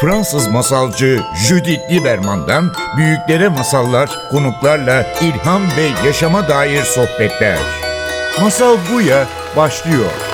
Fransız masalcı Judith Lieberman'dan büyüklere masallar, konuklarla ilham ve yaşama dair sohbetler. Masal Buya başlıyor.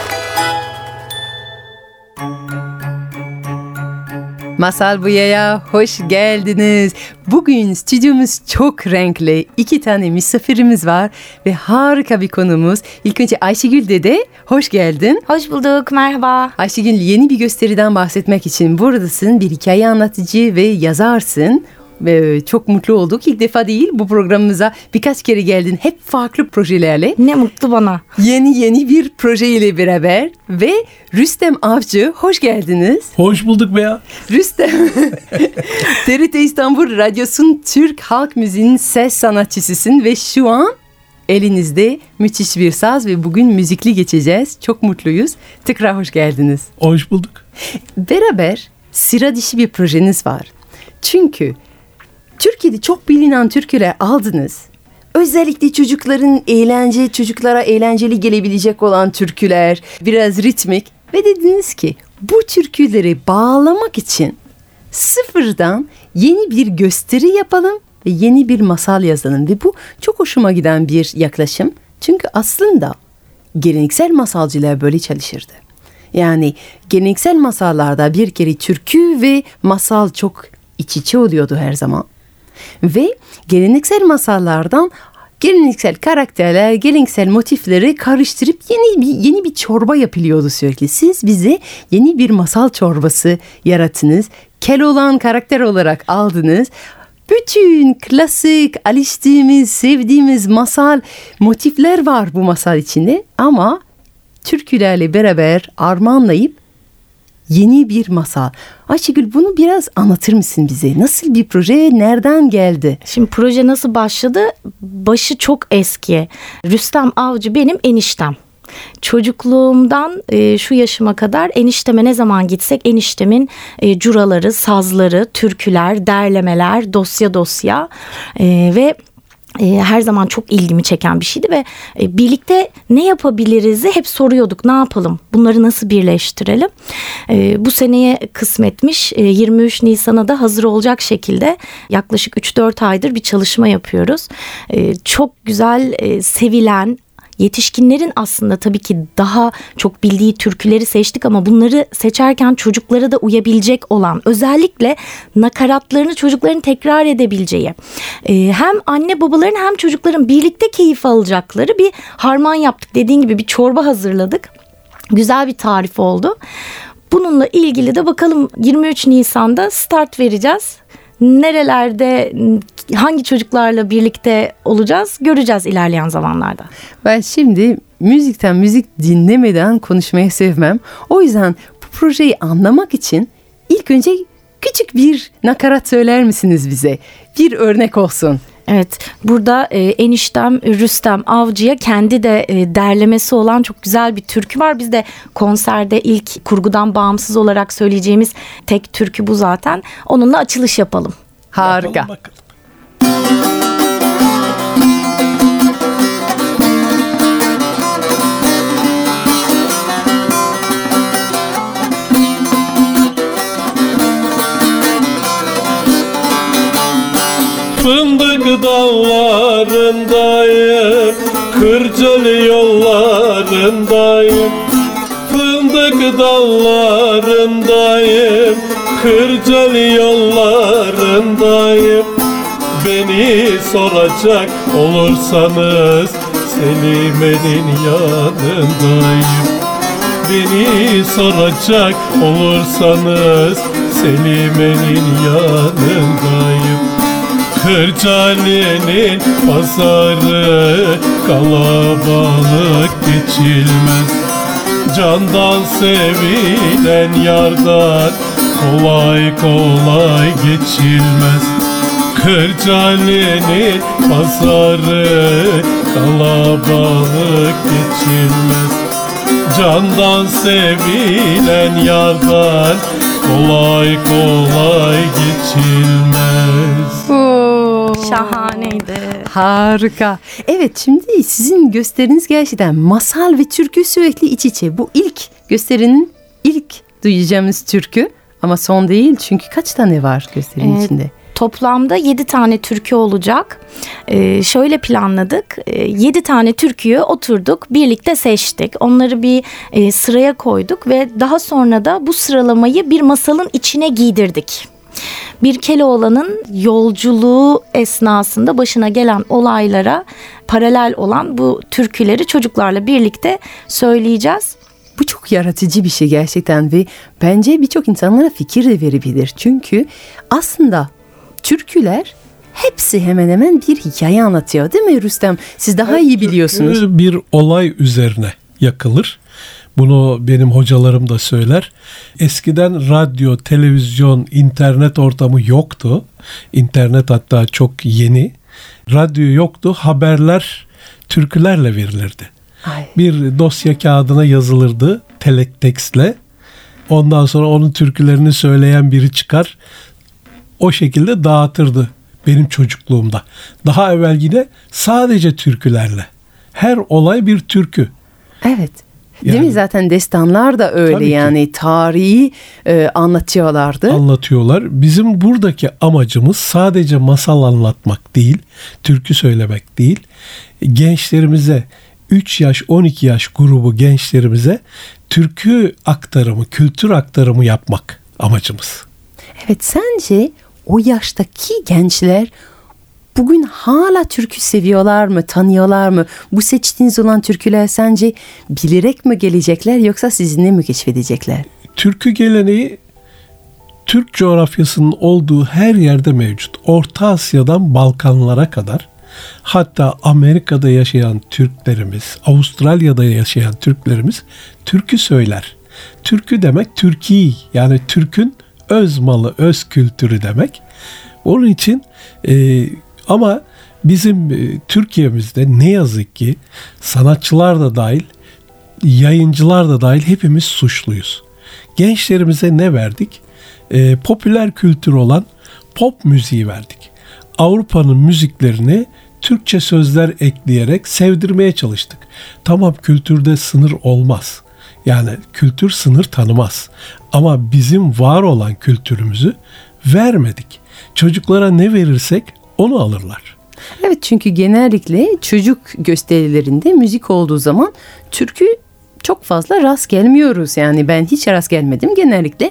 Masal Buya'ya hoş geldiniz. Bugün stüdyomuz çok renkli. İki tane misafirimiz var ve harika bir konumuz. İlk önce Ayşegül Dede, hoş geldin. Hoş bulduk, merhaba. Ayşegül yeni bir gösteriden bahsetmek için buradasın. Bir hikaye anlatıcı ve yazarsın. Ve çok mutlu olduk. İlk defa değil bu programımıza birkaç kere geldin. Hep farklı projelerle. Ne mutlu bana. Yeni yeni bir proje ile beraber ve Rüstem Avcı hoş geldiniz. Hoş bulduk be ya. Rüstem TRT İstanbul Radyosu'nun Türk Halk Müziği'nin ses sanatçısısın ve şu an elinizde müthiş bir saz ve bugün müzikli geçeceğiz. Çok mutluyuz. Tekrar hoş geldiniz. Hoş bulduk. Beraber sıra dışı bir projeniz var. Çünkü Türkiye'de çok bilinen türküler aldınız. Özellikle çocukların eğlence, çocuklara eğlenceli gelebilecek olan türküler, biraz ritmik ve dediniz ki bu türküleri bağlamak için sıfırdan yeni bir gösteri yapalım ve yeni bir masal yazalım ve bu çok hoşuma giden bir yaklaşım. Çünkü aslında geleneksel masalcılar böyle çalışırdı. Yani geleneksel masallarda bir kere türkü ve masal çok iç içe oluyordu her zaman. Ve geleneksel masallardan geleneksel karakterler, geleneksel motifleri karıştırıp yeni bir yeni bir çorba yapılıyordu sürekli. Siz bize yeni bir masal çorbası yarattınız. Keloğlan karakter olarak aldınız. Bütün klasik, alıştığımız, sevdiğimiz masal motifler var bu masal içinde ama türkülerle beraber armağanlayıp yeni bir masal. Ayşegül bunu biraz anlatır mısın bize? Nasıl bir proje, nereden geldi? Şimdi proje nasıl başladı? Başı çok eski. Rüstem Avcı benim eniştem. Çocukluğumdan e, şu yaşıma kadar enişteme ne zaman gitsek eniştemin e, curaları, sazları, türküler, derlemeler, dosya dosya e, ve e, her zaman çok ilgimi çeken bir şeydi ve e, birlikte ne yapabiliriz'i hep soruyorduk. Ne yapalım? Bunları nasıl birleştirelim? E, bu seneye kısmetmiş. E, 23 Nisan'a da hazır olacak şekilde yaklaşık 3-4 aydır bir çalışma yapıyoruz. E, çok güzel, e, sevilen, yetişkinlerin aslında tabii ki daha çok bildiği türküleri seçtik ama bunları seçerken çocuklara da uyabilecek olan özellikle nakaratlarını çocukların tekrar edebileceği e, hem anne babaların hem çocukların birlikte keyif alacakları bir harman yaptık. Dediğin gibi bir çorba hazırladık. Güzel bir tarif oldu. Bununla ilgili de bakalım 23 Nisan'da start vereceğiz nerelerde hangi çocuklarla birlikte olacağız göreceğiz ilerleyen zamanlarda. Ben şimdi müzikten müzik dinlemeden konuşmayı sevmem. O yüzden bu projeyi anlamak için ilk önce küçük bir nakarat söyler misiniz bize? Bir örnek olsun. Evet burada e, eniştem Rüstem Avcı'ya kendi de e, derlemesi olan çok güzel bir türkü var. Biz de konserde ilk kurgudan bağımsız olarak söyleyeceğimiz tek türkü bu zaten. Onunla açılış yapalım. Harika. Yapalım. Fındık dallarındayım Kırcalı yollarındayım. Fındık dallarındayım Kırcalı yollarındayım Beni soracak olursanız Selime'nin yanındayım. Beni soracak olursanız Selime'nin yanındayım. Kırcaali'nin pazarı kalabalık geçilmez. Candan sevilen yardan kolay kolay geçilmez Kırcaali'nin pazarı kalabalık geçilmez Candan sevilen yardan kolay kolay geçilmez. Şahaneydi. Harika. Evet şimdi sizin gösteriniz gerçekten masal ve türkü sürekli iç içe. Bu ilk gösterinin ilk duyacağımız türkü Ama son değil çünkü kaç tane var gösterinin Ee, içinde? Toplamda 7 tane türkü olacak. Ee, şöyle planladık. 7 tane türküyü oturduk, birlikte seçtik. Onları bir e, sıraya koyduk ve daha sonra da bu sıralamayı bir masalın içine giydirdik. Bir Keloğlan'ın yolculuğu esnasında başına gelen olaylara paralel olan bu türküleri çocuklarla birlikte söyleyeceğiz. Bu çok yaratıcı bir şey gerçekten ve bence birçok insanlara fikir de verebilir. Çünkü aslında türküler hepsi hemen hemen bir hikaye anlatıyor değil mi Rüstem? Siz daha iyi biliyorsunuz. Bir olay üzerine yakılır. Bunu benim hocalarım da söyler. Eskiden radyo, televizyon, internet ortamı yoktu. İnternet hatta çok yeni. Radyo yoktu. Haberler türkülerle verilirdi. Ay. Bir dosya kağıdına yazılırdı teletekstle. Ondan sonra onun türkülerini söyleyen biri çıkar. O şekilde dağıtırdı benim çocukluğumda. Daha evvel yine sadece türkülerle. Her olay bir türkü. Evet. Değil Yani- mi zaten destanlar da öyle Tabii ki. yani tarihi e, anlatıyorlardı. anlatıyorlar. Bizim buradaki amacımız sadece masal anlatmak değil, türkü söylemek değil. Gençlerimize 3 yaş 12 yaş grubu gençlerimize türkü aktarımı, kültür aktarımı yapmak amacımız. Evet sence o yaştaki gençler bugün hala türkü seviyorlar mı, tanıyorlar mı? Bu seçtiğiniz olan türküler sence bilerek mi gelecekler yoksa sizinle mi keşfedecekler? Türkü geleneği Türk coğrafyasının olduğu her yerde mevcut. Orta Asya'dan Balkanlara kadar hatta Amerika'da yaşayan Türklerimiz, Avustralya'da yaşayan Türklerimiz türkü söyler. Türkü demek Türkiye yani Türk'ün öz malı, öz kültürü demek. Onun için e, ama bizim e, Türkiye'mizde ne yazık ki sanatçılar da dahil yayıncılar da dahil hepimiz suçluyuz. Gençlerimize ne verdik? Ee, popüler kültür olan pop müziği verdik. Avrupa'nın müziklerini Türkçe sözler ekleyerek sevdirmeye çalıştık. Tamam kültürde sınır olmaz. Yani kültür sınır tanımaz. Ama bizim var olan kültürümüzü vermedik. Çocuklara ne verirsek onu alırlar. Evet çünkü genellikle çocuk gösterilerinde müzik olduğu zaman türkü çok fazla rast gelmiyoruz. Yani ben hiç rast gelmedim. Genellikle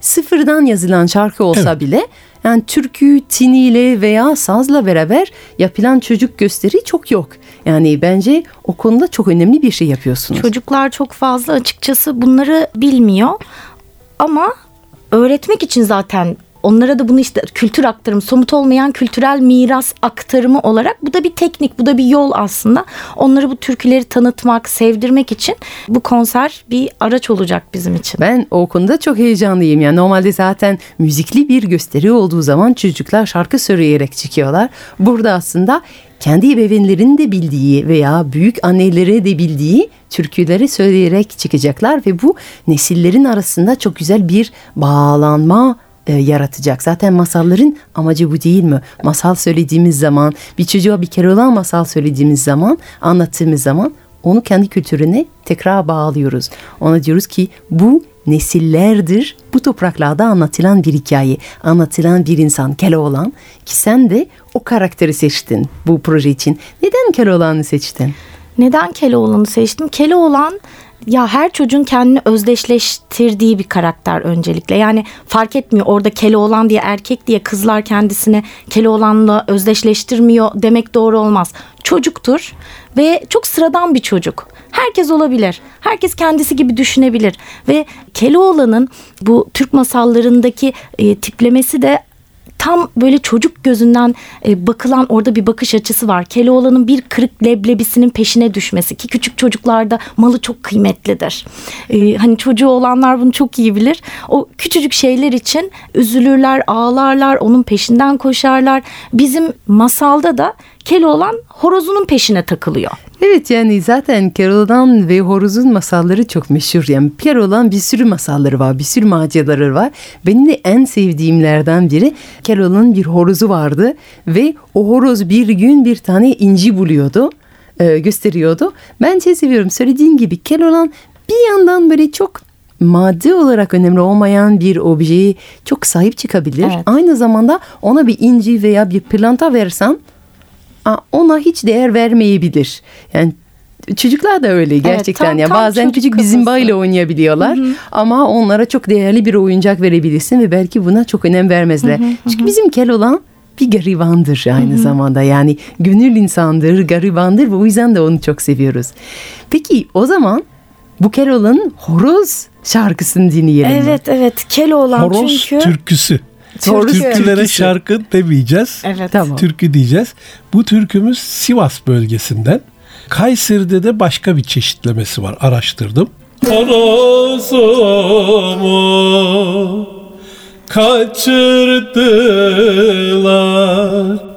sıfırdan yazılan şarkı olsa Evet. bile yani türkü tiniyle veya sazla beraber yapılan çocuk gösteri çok yok. Yani bence o konuda çok önemli bir şey yapıyorsunuz. Çocuklar çok fazla açıkçası bunları bilmiyor. Ama öğretmek için zaten onlara da bunu işte kültür aktarımı, somut olmayan kültürel miras aktarımı olarak bu da bir teknik, bu da bir yol aslında. Onları bu türküleri tanıtmak, sevdirmek için bu konser bir araç olacak bizim için. Ben o konuda çok heyecanlıyım. Yani normalde zaten müzikli bir gösteri olduğu zaman çocuklar şarkı söyleyerek çıkıyorlar. Burada aslında kendi ebeveynlerin de bildiği veya büyük anneleri de bildiği türküleri söyleyerek çıkacaklar ve bu nesillerin arasında çok güzel bir bağlanma e, yaratacak. Zaten masalların amacı bu değil mi? Masal söylediğimiz zaman, bir çocuğa bir kere olan masal söylediğimiz zaman, anlattığımız zaman onu kendi kültürüne tekrar bağlıyoruz. Ona diyoruz ki bu nesillerdir bu topraklarda anlatılan bir hikaye, anlatılan bir insan Keloğlan ki sen de o karakteri seçtin bu proje için. Neden Keloğlan'ı seçtin? Neden Keloğlan'ı seçtim? Keloğlan ya her çocuğun kendini özdeşleştirdiği bir karakter öncelikle. Yani fark etmiyor orada Keloğlan diye erkek diye kızlar kendisini Keloğlan'la özdeşleştirmiyor demek doğru olmaz. Çocuktur ve çok sıradan bir çocuk. Herkes olabilir. Herkes kendisi gibi düşünebilir. Ve Keloğlan'ın bu Türk masallarındaki e, tiplemesi de tam böyle çocuk gözünden e, bakılan orada bir bakış açısı var. Keloğlan'ın bir kırık leblebisinin peşine düşmesi ki küçük çocuklarda malı çok kıymetlidir. E, hani çocuğu olanlar bunu çok iyi bilir. O küçücük şeyler için üzülürler, ağlarlar, onun peşinden koşarlar. Bizim masalda da Keloğlan horozunun peşine takılıyor. Evet yani zaten Keloğlan ve Horoz'un masalları çok meşhur. Yani Keloğlan bir sürü masalları var, bir sürü maceraları var. Benim de en sevdiğimlerden biri Keloğlan'ın bir horozu vardı ve o horoz bir gün bir tane inci buluyordu, e, gösteriyordu. Ben şey seviyorum söylediğin gibi Keloğlan bir yandan böyle çok maddi olarak önemli olmayan bir objeyi çok sahip çıkabilir. Evet. Aynı zamanda ona bir inci veya bir planta versen ona hiç değer vermeyebilir. Yani çocuklar da öyle gerçekten tam- ya tam bazen çocuk küçük bir zimba ile oynayabiliyorlar ama onlara çok değerli bir oyuncak verebilirsin ve belki buna çok önem vermezler. Çünkü bizim kel olan bir garibandır aynı zamanda yani gönül insandır, garibandır ve o yüzden de onu çok seviyoruz. Peki o zaman bu Keloğlan'ın horoz şarkısını dinleyelim. Evet evet Keloğlan Horoz çünkü türküsü. Horoz Türkülere türküsü. şarkı demeyeceğiz. Evet. Tamam. Türkü diyeceğiz. Bu türkümüz Sivas bölgesinden. Kayseri'de de başka bir çeşitlemesi var. Araştırdım. Horozumu kaçırdılar.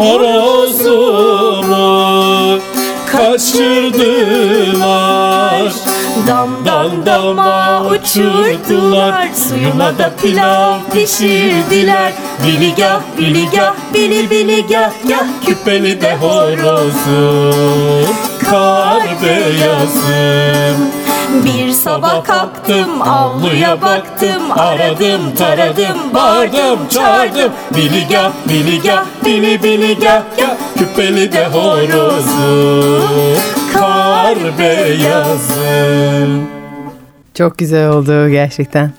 Horozumu kaçırdılar. Damdan dama uçurdular Suyuna da pilav pişirdiler. Biligah biligah bili biligah gah Küpeli de horozum Kar beyazım Bir sabah kalktım avluya baktım Aradım taradım bağırdım çağırdım. Biligah biligah bili biligah gah Küpeli de horozum Kar beyazım Çok güzel oldu gerçekten.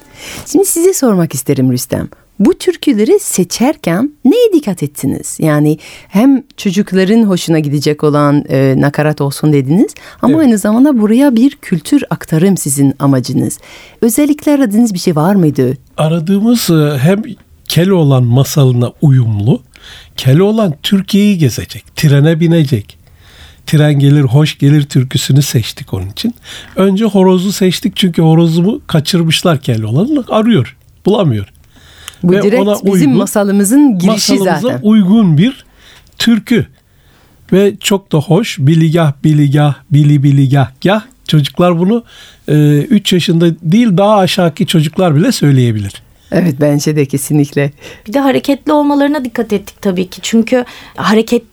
Şimdi size sormak isterim Rüstem. Bu türküleri seçerken neye dikkat ettiniz? Yani hem çocukların hoşuna gidecek olan e, nakarat olsun dediniz ama Evet. aynı zamanda buraya bir kültür aktarım sizin amacınız. Özellikle aradığınız bir şey var mıydı? aradığımız e, hem Keloğlan masalına uyumlu, Keloğlan Türkiye'yi gezecek, trene binecek. Tren gelir, hoş gelir türküsünü seçtik onun için. Önce horozu seçtik çünkü horozumu kaçırmışlar Keloğlan'ı arıyor, bulamıyor. Bu Ve direkt ona bizim uygun- masalımızın girişi Masalımıza zaten. uygun bir türkü. Ve çok da hoş. Biligah, biligah, bili biligah, gah. Çocuklar bunu 3 yaşında değil daha aşağıki çocuklar bile söyleyebilir. Evet bence de kesinlikle. Bir de hareketli olmalarına dikkat ettik tabii ki. Çünkü hareket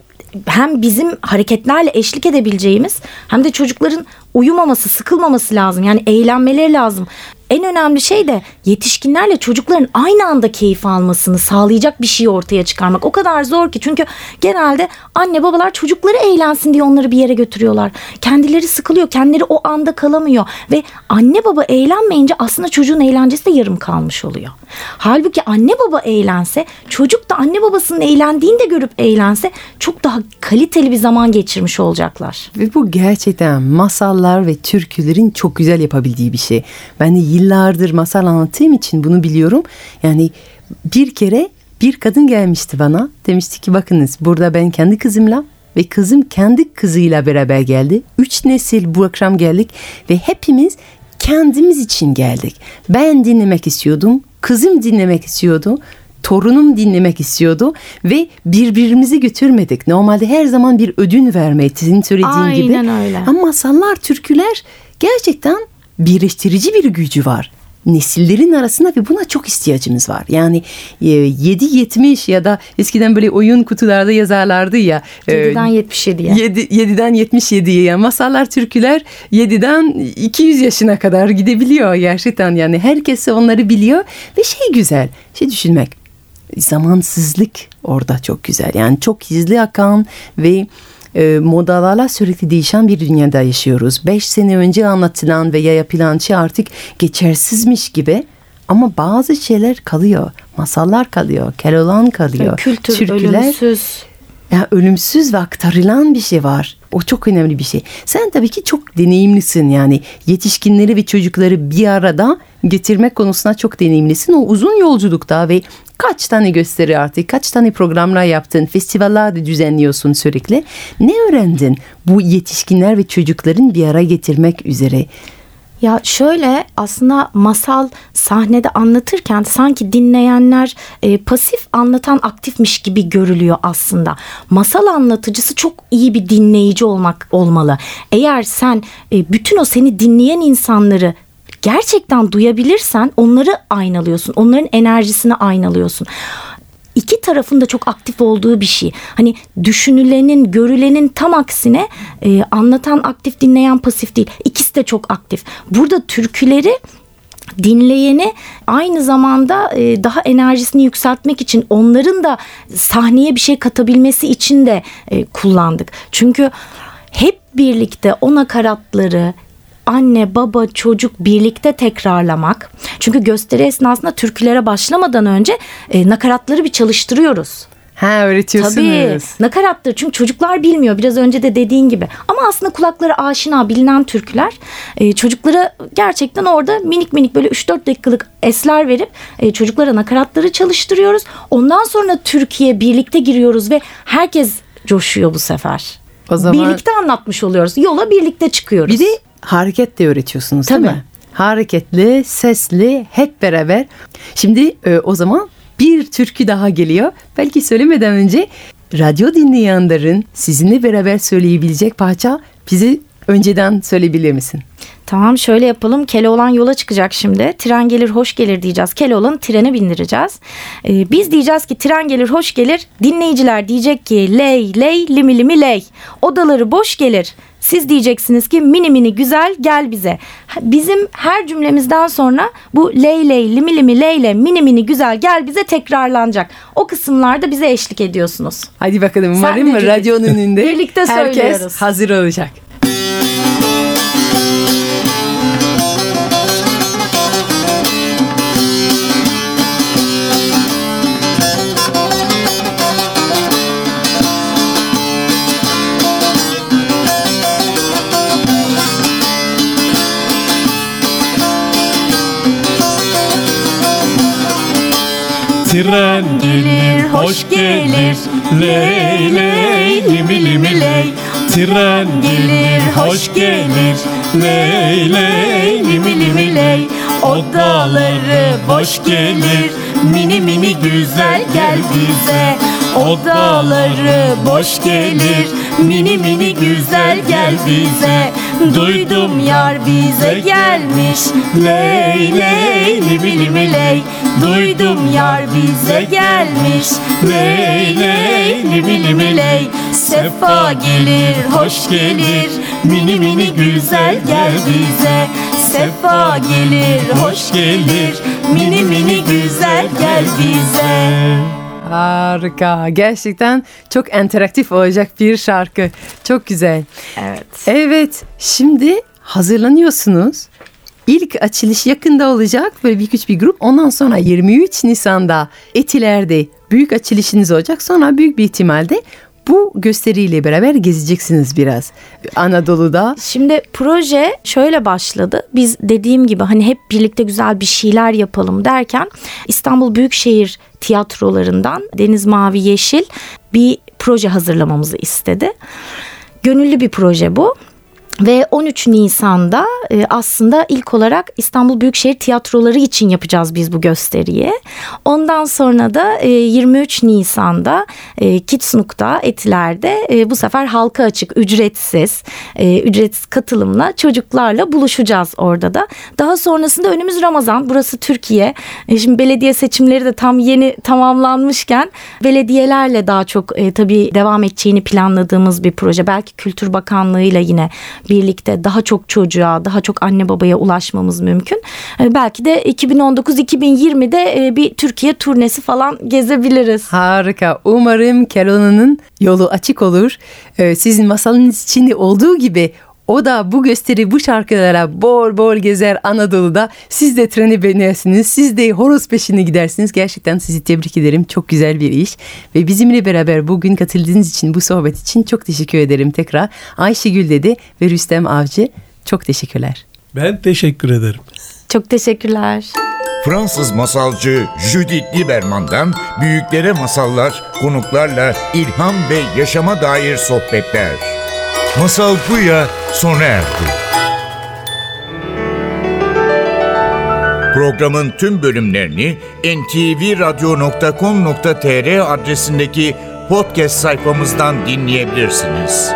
hem bizim hareketlerle eşlik edebileceğimiz hem de çocukların uyumaması, sıkılmaması lazım. Yani eğlenmeleri lazım. En önemli şey de yetişkinlerle çocukların aynı anda keyif almasını sağlayacak bir şey ortaya çıkarmak. O kadar zor ki çünkü genelde anne babalar çocukları eğlensin diye onları bir yere götürüyorlar. Kendileri sıkılıyor, kendileri o anda kalamıyor ve anne baba eğlenmeyince aslında çocuğun eğlencesi de yarım kalmış oluyor. Halbuki anne baba eğlense, çocuk da anne babasının eğlendiğini de görüp eğlense çok daha kaliteli bir zaman geçirmiş olacaklar. Ve bu gerçekten masallar ve türkülerin çok güzel yapabildiği bir şey. Ben de yıllardır masal anlattığım için bunu biliyorum. Yani bir kere bir kadın gelmişti bana. Demişti ki bakınız burada ben kendi kızımla ve kızım kendi kızıyla beraber geldi. Üç nesil bu akşam geldik ve hepimiz kendimiz için geldik. Ben dinlemek istiyordum, kızım dinlemek istiyordu torunum dinlemek istiyordu ve birbirimizi götürmedik. Normalde her zaman bir ödün vermek sizin söylediğin gibi. Aynen öyle. Ama masallar, türküler gerçekten birleştirici bir gücü var. Nesillerin arasında ve buna çok ihtiyacımız var. Yani e, 7-70 ya da eskiden böyle oyun kutularda yazarlardı ya. e, 7'den 77'ye. 7, 7'den 77'ye yani masallar türküler 7'den 200 yaşına kadar gidebiliyor gerçekten yani herkes onları biliyor ve şey güzel şey düşünmek zamansızlık orada çok güzel yani çok hızlı akan ve e, modalarla sürekli değişen bir dünyada yaşıyoruz. 5 sene önce anlatılan veya yapılan şey artık geçersizmiş gibi ama bazı şeyler kalıyor. Masallar kalıyor, keloğlan kalıyor. Kültür türküler ölümsüz. ya ölümsüz ve aktarılan bir şey var. O çok önemli bir şey. Sen tabii ki çok deneyimlisin yani. Yetişkinleri ve çocukları bir arada getirmek konusunda çok deneyimlisin. O uzun yolculukta ve kaç tane gösteri artık, kaç tane programlar yaptın, festivaller de düzenliyorsun sürekli. Ne öğrendin bu yetişkinler ve çocukların bir araya getirmek üzere? Ya şöyle aslında masal sahnede anlatırken sanki dinleyenler e, pasif anlatan aktifmiş gibi görülüyor aslında. Masal anlatıcısı çok iyi bir dinleyici olmak olmalı. Eğer sen e, bütün o seni dinleyen insanları gerçekten duyabilirsen onları aynalıyorsun. Onların enerjisini aynalıyorsun iki tarafın da çok aktif olduğu bir şey. Hani düşünülenin, görülenin tam aksine e, anlatan aktif, dinleyen pasif değil. İkisi de çok aktif. Burada türküleri dinleyeni aynı zamanda e, daha enerjisini yükseltmek için onların da sahneye bir şey katabilmesi için de e, kullandık. Çünkü hep birlikte o nakaratları anne, baba, çocuk birlikte tekrarlamak. Çünkü gösteri esnasında türkülere başlamadan önce e, nakaratları bir çalıştırıyoruz. Ha öğretiyorsunuz. Tabii nakarattır çünkü çocuklar bilmiyor biraz önce de dediğin gibi ama aslında kulakları aşina bilinen türküler e, çocuklara gerçekten orada minik minik böyle 3-4 dakikalık esler verip e, çocuklara nakaratları çalıştırıyoruz ondan sonra Türkiye birlikte giriyoruz ve herkes coşuyor bu sefer. O zaman- Birlikte anlatmış oluyoruz yola birlikte çıkıyoruz. Bir de hareket de öğretiyorsunuz Tabii. değil mi? Hareketli, sesli, hep beraber. Şimdi e, o zaman bir türkü daha geliyor. Belki söylemeden önce radyo dinleyenlerin sizinle beraber söyleyebilecek parça bizi önceden söyleyebilir misin? Tamam şöyle yapalım. Keloğlan yola çıkacak şimdi. Tren gelir hoş gelir diyeceğiz. Keloğlan'ı trene bindireceğiz. Ee, biz diyeceğiz ki tren gelir hoş gelir. Dinleyiciler diyecek ki ley ley limi limi ley. Odaları boş gelir. Siz diyeceksiniz ki mini mini güzel gel bize. Bizim her cümlemizden sonra bu ley ley limi limi leyle mini mini güzel gel bize tekrarlanacak. O kısımlarda bize eşlik ediyorsunuz. Hadi bakalım umarım radyonun önünde Birlikte herkes söylüyoruz. hazır olacak. Tren gelir, hoş gelir. Ley ley, limi limi ley. Tren gelir, hoş gelir. Ley ley, limi limi ley. Odaları boş gelir. Mini mini güzel gel bize. Odaları boş gelir. Mini mini güzel gel bize. Duydum yar bize gelmiş. Ley ley, limi limi ley. Duydum yar bize gelmiş Ley ley limi limi ley Sefa gelir hoş gelir Mini mini güzel gel bize Sefa gelir hoş gelir Mini mini güzel gel bize Harika. Gerçekten çok interaktif olacak bir şarkı. Çok güzel. Evet. Evet. Şimdi hazırlanıyorsunuz. İlk açılış yakında olacak. Böyle bir küçük bir grup. Ondan sonra 23 Nisan'da Etiler'de büyük açılışınız olacak. Sonra büyük bir ihtimalle bu gösteriyle beraber gezeceksiniz biraz. Anadolu'da. Şimdi proje şöyle başladı. Biz dediğim gibi hani hep birlikte güzel bir şeyler yapalım derken İstanbul Büyükşehir tiyatrolarından Deniz Mavi Yeşil bir proje hazırlamamızı istedi. Gönüllü bir proje bu. Ve 13 Nisan'da e, aslında ilk olarak İstanbul Büyükşehir Tiyatroları için yapacağız biz bu gösteriyi. Ondan sonra da e, 23 Nisan'da e, Kitsnuk'ta Etiler'de e, bu sefer halka açık ücretsiz e, ücretsiz katılımla çocuklarla buluşacağız orada da. Daha sonrasında önümüz Ramazan burası Türkiye. E, şimdi belediye seçimleri de tam yeni tamamlanmışken belediyelerle daha çok e, tabii devam edeceğini planladığımız bir proje. Belki Kültür Bakanlığı'yla yine birlikte daha çok çocuğa, daha çok anne babaya ulaşmamız mümkün. E, belki de 2019-2020'de e, bir Türkiye turnesi falan gezebiliriz. Harika. Umarım Carolyna'nın yolu açık olur. Ee, sizin masalınız içinde olduğu gibi o da bu gösteri bu şarkılara bol bol gezer Anadolu'da. Siz de treni beğenirsiniz. Siz de horoz peşine gidersiniz. Gerçekten sizi tebrik ederim. Çok güzel bir iş. Ve bizimle beraber bugün katıldığınız için bu sohbet için çok teşekkür ederim tekrar. Ayşegül dedi ve Rüstem Avcı çok teşekkürler. Ben teşekkür ederim. Çok teşekkürler. Fransız masalcı Judith Lieberman'dan büyüklere masallar, konuklarla ilham ve yaşama dair sohbetler. Masal Buya sona erdi. Programın tüm bölümlerini ntvradio.com.tr adresindeki podcast sayfamızdan dinleyebilirsiniz.